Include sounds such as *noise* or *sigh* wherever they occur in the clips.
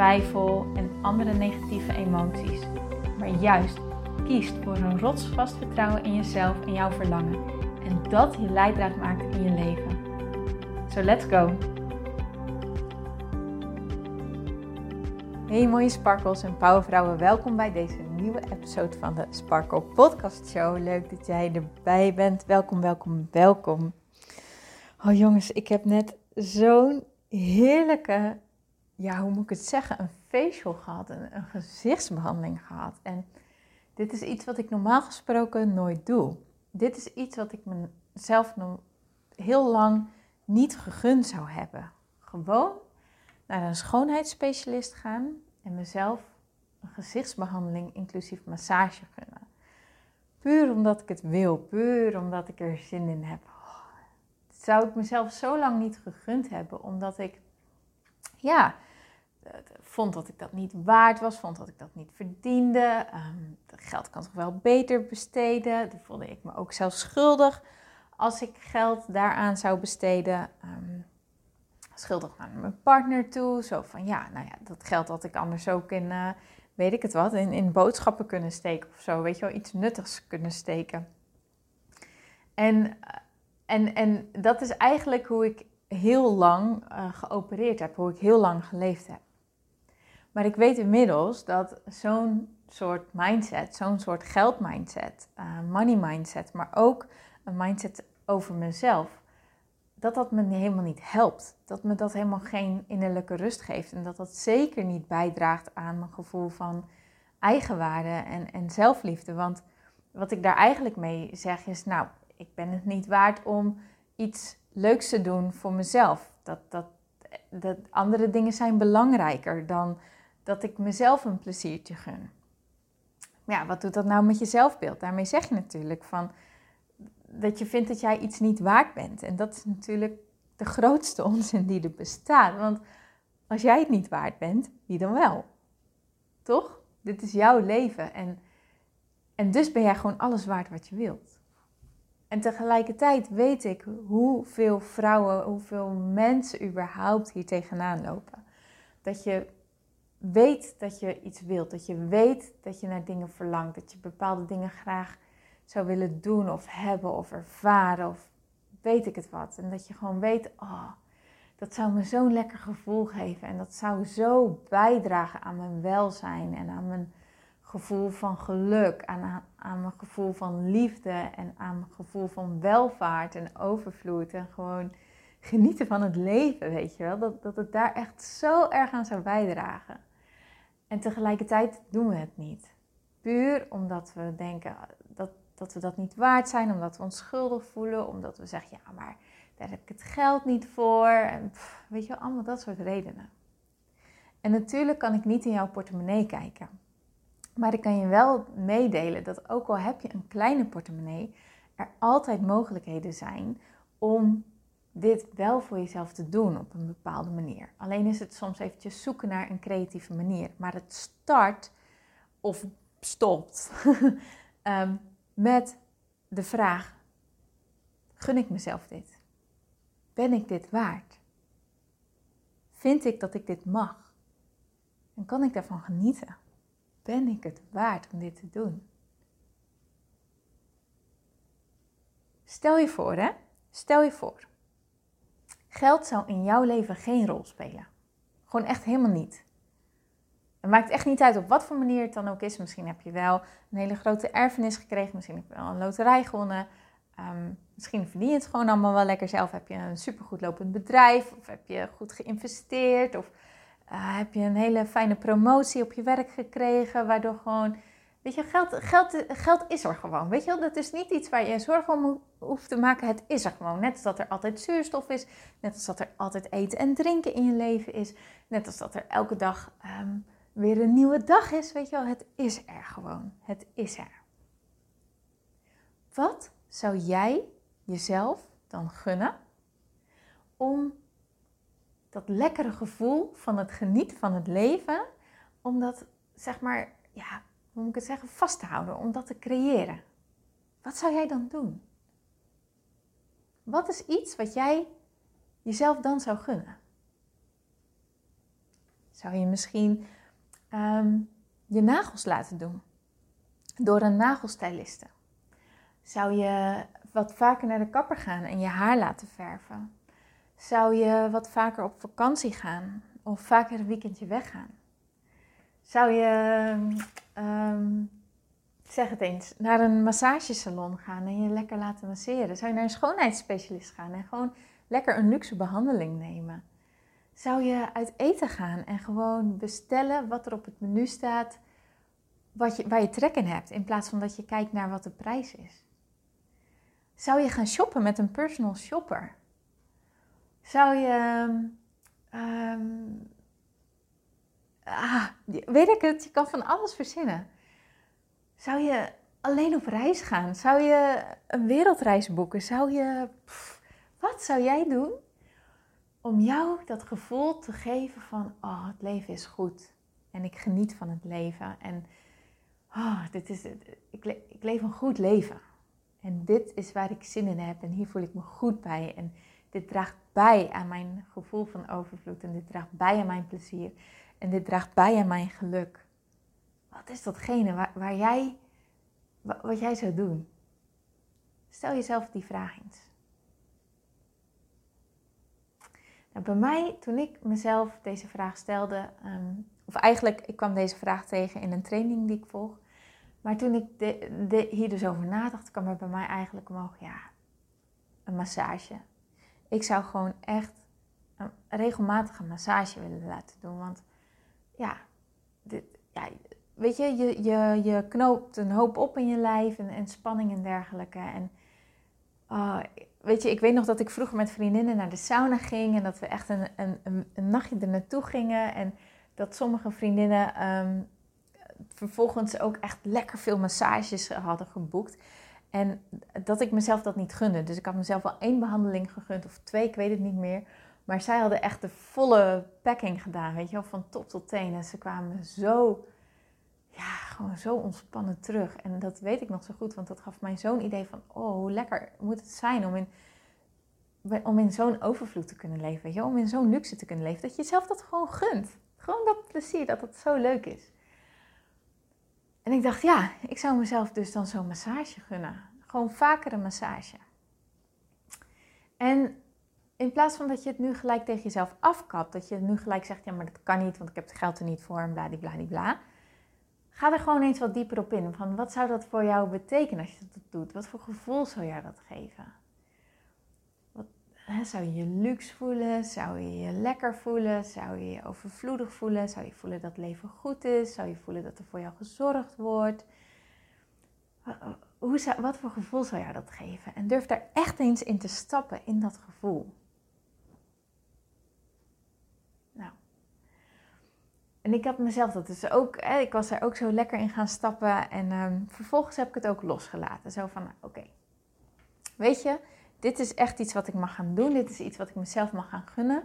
twijfel en andere negatieve emoties maar juist kiest voor een rotsvast vertrouwen in jezelf en jouw verlangen. En dat je leidraad maakt in je leven. So let's go! Hey mooie sparkles en powervrouwen, welkom bij deze nieuwe episode van de Sparkle Podcast Show. Leuk dat jij erbij bent. Welkom, welkom, welkom. Oh jongens, ik heb net zo'n heerlijke, ja hoe moet ik het zeggen, een facial gehad, een, gezichtsbehandeling gehad. En dit is iets wat ik normaal gesproken nooit doe. Dit is iets wat ik mezelf heel lang niet gegund zou hebben. Gewoon naar een schoonheidsspecialist gaan en mezelf een gezichtsbehandeling inclusief massage gunnen. Puur omdat ik het wil, puur omdat ik er zin in heb. zou ik mezelf zo lang niet gegund hebben, omdat ik, ja, vond dat ik dat niet waard was, vond dat ik dat niet verdiende. Um, geld kan toch wel beter besteden. Dan voelde ik me ook zelf schuldig als ik geld daaraan zou besteden. Um, schuldig naar mijn partner toe. Zo van ja, nou ja, dat geld had ik anders ook in, uh, weet ik het wat, in, in boodschappen kunnen steken of zo. Weet je wel, iets nuttigs kunnen steken. En, eh, en, en dat is eigenlijk hoe ik heel lang uh, geopereerd heb, hoe ik heel lang geleefd heb. Maar ik weet inmiddels dat zo'n soort mindset, zo'n soort geldmindset, uh, money mindset, maar ook een mindset over mezelf, dat dat me helemaal niet helpt. Dat me dat helemaal geen innerlijke rust geeft. En dat dat zeker niet bijdraagt aan mijn gevoel van eigenwaarde en, en zelfliefde. Want wat ik daar eigenlijk mee zeg is, nou, ik ben het niet waard om iets leuks te doen voor mezelf. Dat, dat, dat andere dingen zijn belangrijker dan dat ik mezelf een pleziertje gun. Ja, wat doet dat nou met je zelfbeeld? Daarmee zeg je natuurlijk van dat je vindt dat jij iets niet waard bent. En dat is natuurlijk de grootste *laughs* onzin die er bestaat. Want als jij het niet waard bent, wie dan wel? Toch? Dit is jouw leven. En, en dus ben jij gewoon alles waard wat je wilt. En tegelijkertijd weet ik hoeveel vrouwen, hoeveel mensen überhaupt hier tegenaan lopen. Dat je weet dat je iets wilt, dat je weet dat je naar dingen verlangt, dat je bepaalde dingen graag zou willen doen of hebben of ervaren of weet ik het wat. En dat je gewoon weet, oh, dat zou me zo'n lekker gevoel geven en dat zou zo bijdragen aan mijn welzijn en aan mijn gevoel van geluk, aan, aan mijn gevoel van liefde en aan mijn gevoel van welvaart en overvloed en gewoon genieten van het leven, weet je wel. Dat, dat het daar echt zo erg aan zou bijdragen. En tegelijkertijd doen we het niet. Puur omdat we denken dat, dat we dat niet waard zijn, omdat we ons schuldig voelen, omdat we zeggen, ja, maar daar heb ik het geld niet voor. En weet je wel, allemaal dat soort redenen. En natuurlijk kan ik niet in jouw portemonnee kijken. Maar ik kan je wel meedelen dat ook al heb je een kleine portemonnee, er altijd mogelijkheden zijn om dit wel voor jezelf te doen op een bepaalde manier. Alleen is het soms eventjes zoeken naar een creatieve manier. Maar het start of stopt *laughs* ehm, met de vraag: gun ik mezelf dit? Ben ik dit waard? Vind ik dat ik dit mag? En kan ik daarvan genieten? Ben ik het waard om dit te doen? Stel je voor, hè? Stel je voor Geld zou in jouw leven geen rol spelen. Gewoon echt helemaal niet. Het maakt echt niet uit op wat voor manier het dan ook is. Misschien heb je wel een hele grote erfenis gekregen. Misschien heb je wel een loterij gewonnen. Um, misschien verdien je het gewoon allemaal wel lekker zelf. Heb je een supergoed lopend bedrijf? Of heb je goed geïnvesteerd? Of uh, heb je een hele fijne promotie op je werk gekregen? Waardoor gewoon Weet je, geld, geld, geld is er gewoon. Weet je wel, dat is niet iets waar je zorgen om hoeft te maken. Het is er gewoon. Net als dat er altijd zuurstof is. Net als dat er altijd eten en drinken in je leven is. Net als dat er elke dag um, weer een nieuwe dag is, weet je wel, het is er gewoon. Het is er. Wat zou jij jezelf dan gunnen om dat lekkere gevoel van het genieten van het leven, om dat, zeg maar, ja, hoe moet ik het zeggen, vast te houden, om dat te creëren? Wat zou jij dan doen? Wat is iets wat jij jezelf dan zou gunnen? Zou je misschien ehm, je nagels laten doen door een nagelstyliste? Zou je wat vaker naar de kapper gaan en je haar laten verven? Zou je wat vaker op vakantie gaan of vaker een weekendje weggaan? Zou je, um, zeg het eens, naar een massagesalon gaan en je lekker laten masseren? Zou je naar een schoonheidsspecialist gaan en gewoon lekker een luxe behandeling nemen? Zou je uit eten gaan en gewoon bestellen wat er op het menu staat, wat waar je trek in hebt, in plaats van dat je kijkt naar wat de prijs is? Zou je gaan shoppen met een personal shopper? Zou je. Um, ah, weet ik het, je kan van alles verzinnen. Zou je alleen op reis gaan? Zou je een wereldreis boeken? Zou je. wat zou jij doen om jou dat gevoel te geven van: oh, het leven is goed en ik geniet van het leven en oh, dit is, ik, ik leef een goed leven. En dit is waar ik zin in heb en hier voel ik me goed bij. En dit draagt bij aan mijn gevoel van overvloed en dit draagt bij aan mijn plezier en dit draagt bij aan mijn geluk. Wat is datgene waar, jij, wat jij zou doen? Stel jezelf die vraag eens. Nou, bij mij, toen ik mezelf deze vraag stelde, ehm, of eigenlijk, ik kwam deze vraag tegen in een training die ik volg. Maar toen ik hier dus over nadacht, kwam er bij mij eigenlijk omhoog, ja, een massage. Ik zou gewoon echt een regelmatige massage willen laten doen. Want ja, dit, ja weet je, je, je, je knoopt een hoop op in je lijf en, en spanning en dergelijke. En uh, weet je, ik weet nog dat ik vroeger met vriendinnen naar de sauna ging en dat we echt een, een, een, nachtje er naartoe gingen. En dat sommige vriendinnen um, vervolgens ook echt lekker veel massages hadden geboekt. En dat ik mezelf dat niet gunde. Dus ik had mezelf wel één behandeling gegund of twee, ik weet het niet meer. Maar zij hadden echt de volle packing gedaan, weet je wel, van top tot teen. En ze kwamen zo, ja, gewoon zo ontspannen terug. En dat weet ik nog zo goed, want dat gaf mij zo'n idee van, oh, hoe lekker moet het zijn om in, om in zo'n overvloed te kunnen leven, weet je Om in zo'n luxe te kunnen leven, dat je jezelf dat gewoon gunt. Gewoon dat plezier, dat dat zo leuk is. En ik dacht, ja, ik zou mezelf dus dan zo'n massage gunnen. Gewoon vaker een massage. En in plaats van dat je het nu gelijk tegen jezelf afkapt, dat je nu gelijk zegt, ja, maar dat kan niet, want ik heb het geld er niet voor en bladibladibla. Ga er gewoon eens wat dieper op in. Van wat zou dat voor jou betekenen als je dat doet? Wat voor gevoel zou jij dat geven? zou je je luxe voelen? Zou je je lekker voelen? Zou je je overvloedig voelen? Zou je voelen dat leven goed is? Zou je voelen dat er voor jou gezorgd wordt? Hoe zou, wat voor gevoel zou jou dat geven? En durf daar echt eens in te stappen, in dat gevoel. Nou. En ik had mezelf dat dus ook, ik was er ook zo lekker in gaan stappen. En um, vervolgens heb ik het ook losgelaten. Zo van, oké, weet je, dit is echt iets wat ik mag gaan doen. Dit is iets wat ik mezelf mag gaan gunnen.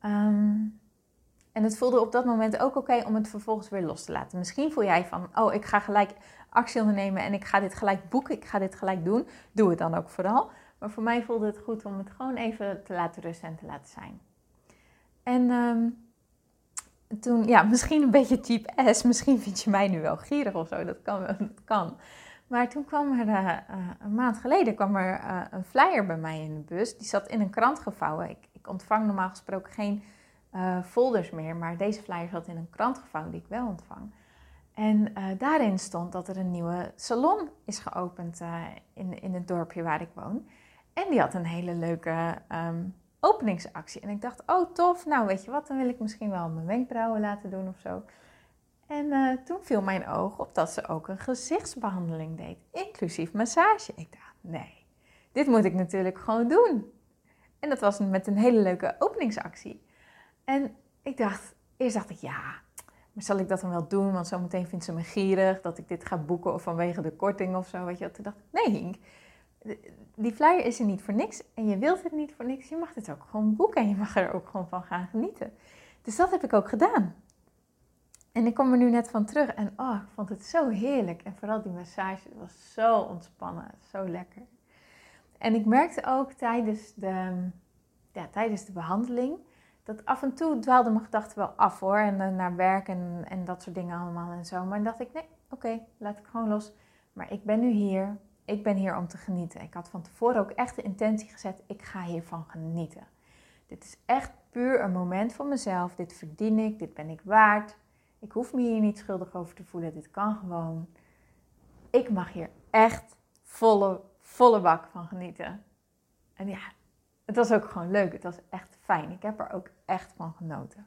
Ehm, en het voelde op dat moment ook oké om het vervolgens weer los te laten. Misschien voel jij van, oh, ik ga gelijk actie ondernemen en ik ga dit gelijk boeken, ik ga dit gelijk doen. Doe het dan ook vooral. Maar voor mij voelde het goed om het gewoon even te laten rusten en te laten zijn. En ehm, toen, ja, misschien een beetje cheap ass. Misschien vind je mij nu wel gierig of zo. Dat kan, dat kan. Maar toen kwam er uh, een maand geleden kwam er uh, een flyer bij mij in de bus. Die zat in een krant gevouwen. Ik, ik ontvang normaal gesproken geen folders meer, maar deze flyer zat in een krant gevouwen die ik wel ontvang. En daarin stond dat er een nieuwe salon is geopend in, in het dorpje waar ik woon. En die had een hele leuke um, openingsactie. En ik dacht, oh tof, nou weet je wat, dan wil ik misschien wel mijn wenkbrauwen laten doen of zo. En uh, toen viel mijn oog op dat ze ook een gezichtsbehandeling deed, inclusief massage. Ik dacht, nee, dit moet ik natuurlijk gewoon doen. En dat was met een hele leuke openingsactie. En ik dacht, eerst dacht ik, ja, maar zal ik dat dan wel doen? Want zometeen vindt ze me gierig dat ik dit ga boeken of vanwege de korting of zo. Weet je, toen dacht ik, nee Hink, die flyer is er niet voor niks en je wilt het niet voor niks. Je mag het ook gewoon boeken en je mag er ook gewoon van gaan genieten. Dus dat heb ik ook gedaan. En ik kom er nu net van terug en oh, ik vond het zo heerlijk. En vooral die massage was zo ontspannen, zo lekker. En ik merkte ook tijdens de, ja, tijdens de behandeling dat af en toe dwaalden mijn gedachten wel af hoor. En uh, naar werk en, en dat soort dingen allemaal en zo. Maar dan dacht ik, nee, oké, laat ik gewoon los. Maar ik ben nu hier. Ik ben hier om te genieten. Ik had van tevoren ook echt de intentie gezet, ik ga hiervan genieten. Dit is echt puur een moment voor mezelf. Dit verdien ik, dit ben ik waard. Ik hoef me hier niet schuldig over te voelen. Dit kan gewoon. Ik mag hier echt volle, volle bak van genieten. En ja, het was ook gewoon leuk. Het was echt fijn. Ik heb er ook echt van genoten.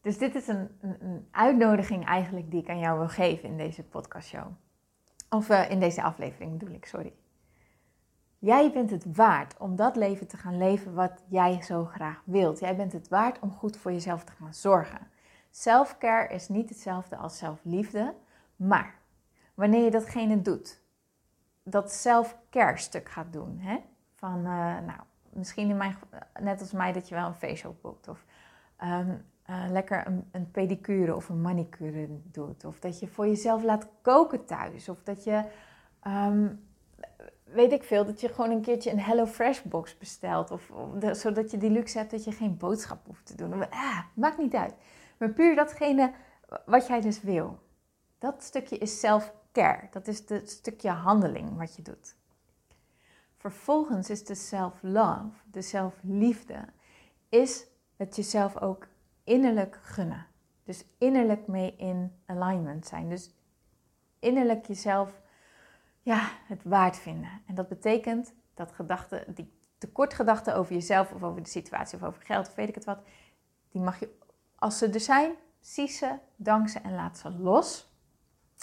Dus dit is een, een, een uitnodiging eigenlijk die ik aan jou wil geven in deze podcastshow. Of uh, in deze aflevering bedoel ik, sorry. Jij bent het waard om dat leven te gaan leven wat jij zo graag wilt. Jij bent het waard om goed voor jezelf te gaan zorgen. Selfcare is niet hetzelfde als zelfliefde, maar wanneer je datgene doet, dat selfcare stuk gaat doen, hè? van uh, nou, misschien in mijn, net als mij dat je wel een facial boekt of um, uh, lekker een, een, pedicure of een manicure doet of dat je voor jezelf laat koken thuis of dat je um, weet ik veel, dat je gewoon een keertje een Hello Fresh box bestelt. Of, of zodat je die luxe hebt dat je geen boodschap hoeft te doen. Ah, maakt niet uit. Maar puur datgene wat jij dus wil. Dat stukje is self-care. Dat is het stukje handeling wat je doet. Vervolgens is de self-love, de zelfliefde, is het jezelf ook innerlijk gunnen. Dus innerlijk mee in alignment zijn. Dus innerlijk jezelf ja, het waard vinden. En dat betekent dat gedachten, die tekortgedachten over jezelf of over de situatie of over geld of weet ik het wat, die mag je, als ze er zijn, zie ze, dank ze en laat ze los.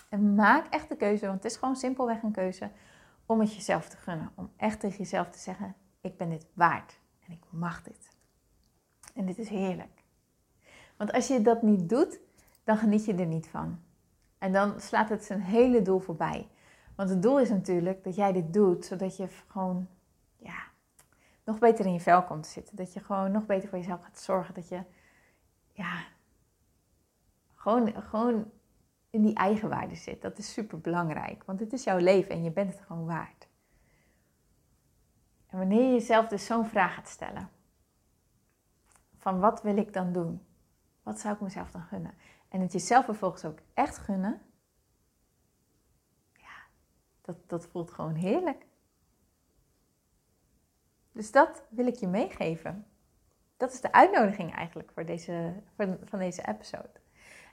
En maak echt de keuze, want het is gewoon simpelweg een keuze om het jezelf te gunnen. Om echt tegen jezelf te zeggen, ik ben dit waard en ik mag dit. En dit is heerlijk. Want als je dat niet doet, dan geniet je er niet van. En dan slaat het zijn hele doel voorbij. Want het doel is natuurlijk dat jij dit doet, zodat je gewoon ja, nog beter in je vel komt te zitten. Dat je gewoon nog beter voor jezelf gaat zorgen. Dat je ja, gewoon, gewoon in die eigenwaarde zit. Dat is super belangrijk, want het is jouw leven en je bent het gewoon waard. En wanneer je jezelf dus zo'n vraag gaat stellen: van wat wil ik dan doen? Wat zou ik mezelf dan gunnen? En het jezelf vervolgens ook echt gunnen, dat, dat voelt gewoon heerlijk. Dus dat wil ik je meegeven. Dat is de uitnodiging eigenlijk voor deze, van, van deze episode.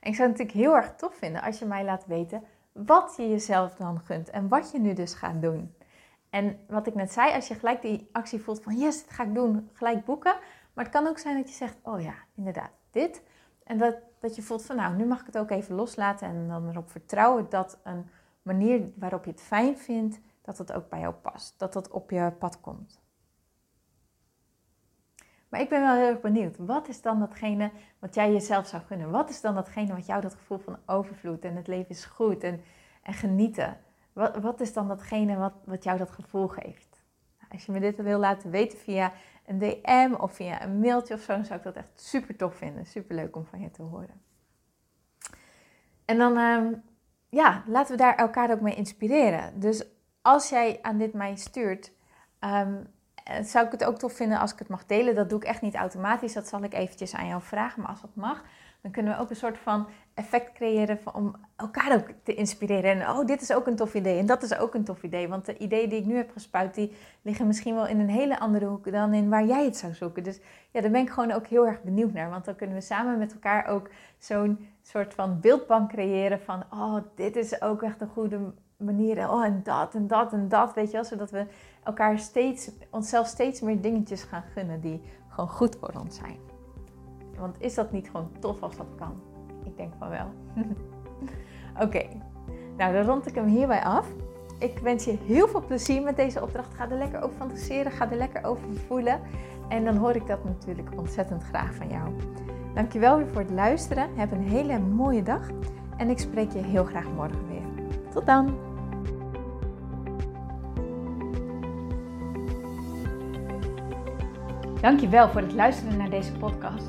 En ik zou het natuurlijk heel erg tof vinden als je mij laat weten wat je jezelf dan gunt en wat je nu dus gaat doen. En wat ik net zei, als je gelijk die actie voelt van yes, dit ga ik doen, gelijk boeken. Maar het kan ook zijn dat je zegt, oh ja, inderdaad, dit. En dat, dat je voelt van nou, nu mag ik het ook even loslaten en dan erop vertrouwen dat een manier waarop je het fijn vindt, dat het ook bij jou past. Dat dat op je pad komt. Maar ik ben wel heel erg benieuwd. Wat is dan datgene wat jij jezelf zou gunnen? Wat is dan datgene wat jou dat gevoel van overvloed en het leven is goed en, en genieten? Wat, wat is dan datgene wat, wat jou dat gevoel geeft? Nou, als je me dit wil laten weten via een DM of via een mailtje of zo, zou ik dat echt super tof vinden. Super leuk om van je te horen. En dan ehm, ja, laten we daar elkaar ook mee inspireren. Dus als jij aan dit mij stuurt, um, zou ik het ook tof vinden als ik het mag delen. Dat doe ik echt niet automatisch. Dat zal ik eventjes aan jou vragen. Maar als dat mag, dan kunnen we ook een soort van effect creëren om elkaar ook te inspireren. En oh, dit is ook een tof idee en dat is ook een tof idee. Want de ideeën die ik nu heb gespuit, die liggen misschien wel in een hele andere hoek dan in waar jij het zou zoeken. Dus ja, daar ben ik gewoon ook heel erg benieuwd naar. Want dan kunnen we samen met elkaar ook zo'n soort van beeldbank creëren van, oh, dit is ook echt een goede manier. Oh, en dat en dat en dat, weet je wel. Zodat we elkaar steeds, onszelf steeds meer dingetjes gaan gunnen die gewoon goed voor ons zijn. Want is dat niet gewoon tof als dat kan? Ik denk van wel. *laughs* Oké, nou dan rond ik hem hierbij af. Ik wens je heel veel plezier met deze opdracht. Ga er lekker over fantaseren, ga er lekker over voelen. En dan hoor ik dat natuurlijk ontzettend graag van jou. Dankjewel weer voor het luisteren. Heb een hele mooie dag en ik spreek je heel graag morgen weer. Tot dan! Dankjewel voor het luisteren naar deze podcast.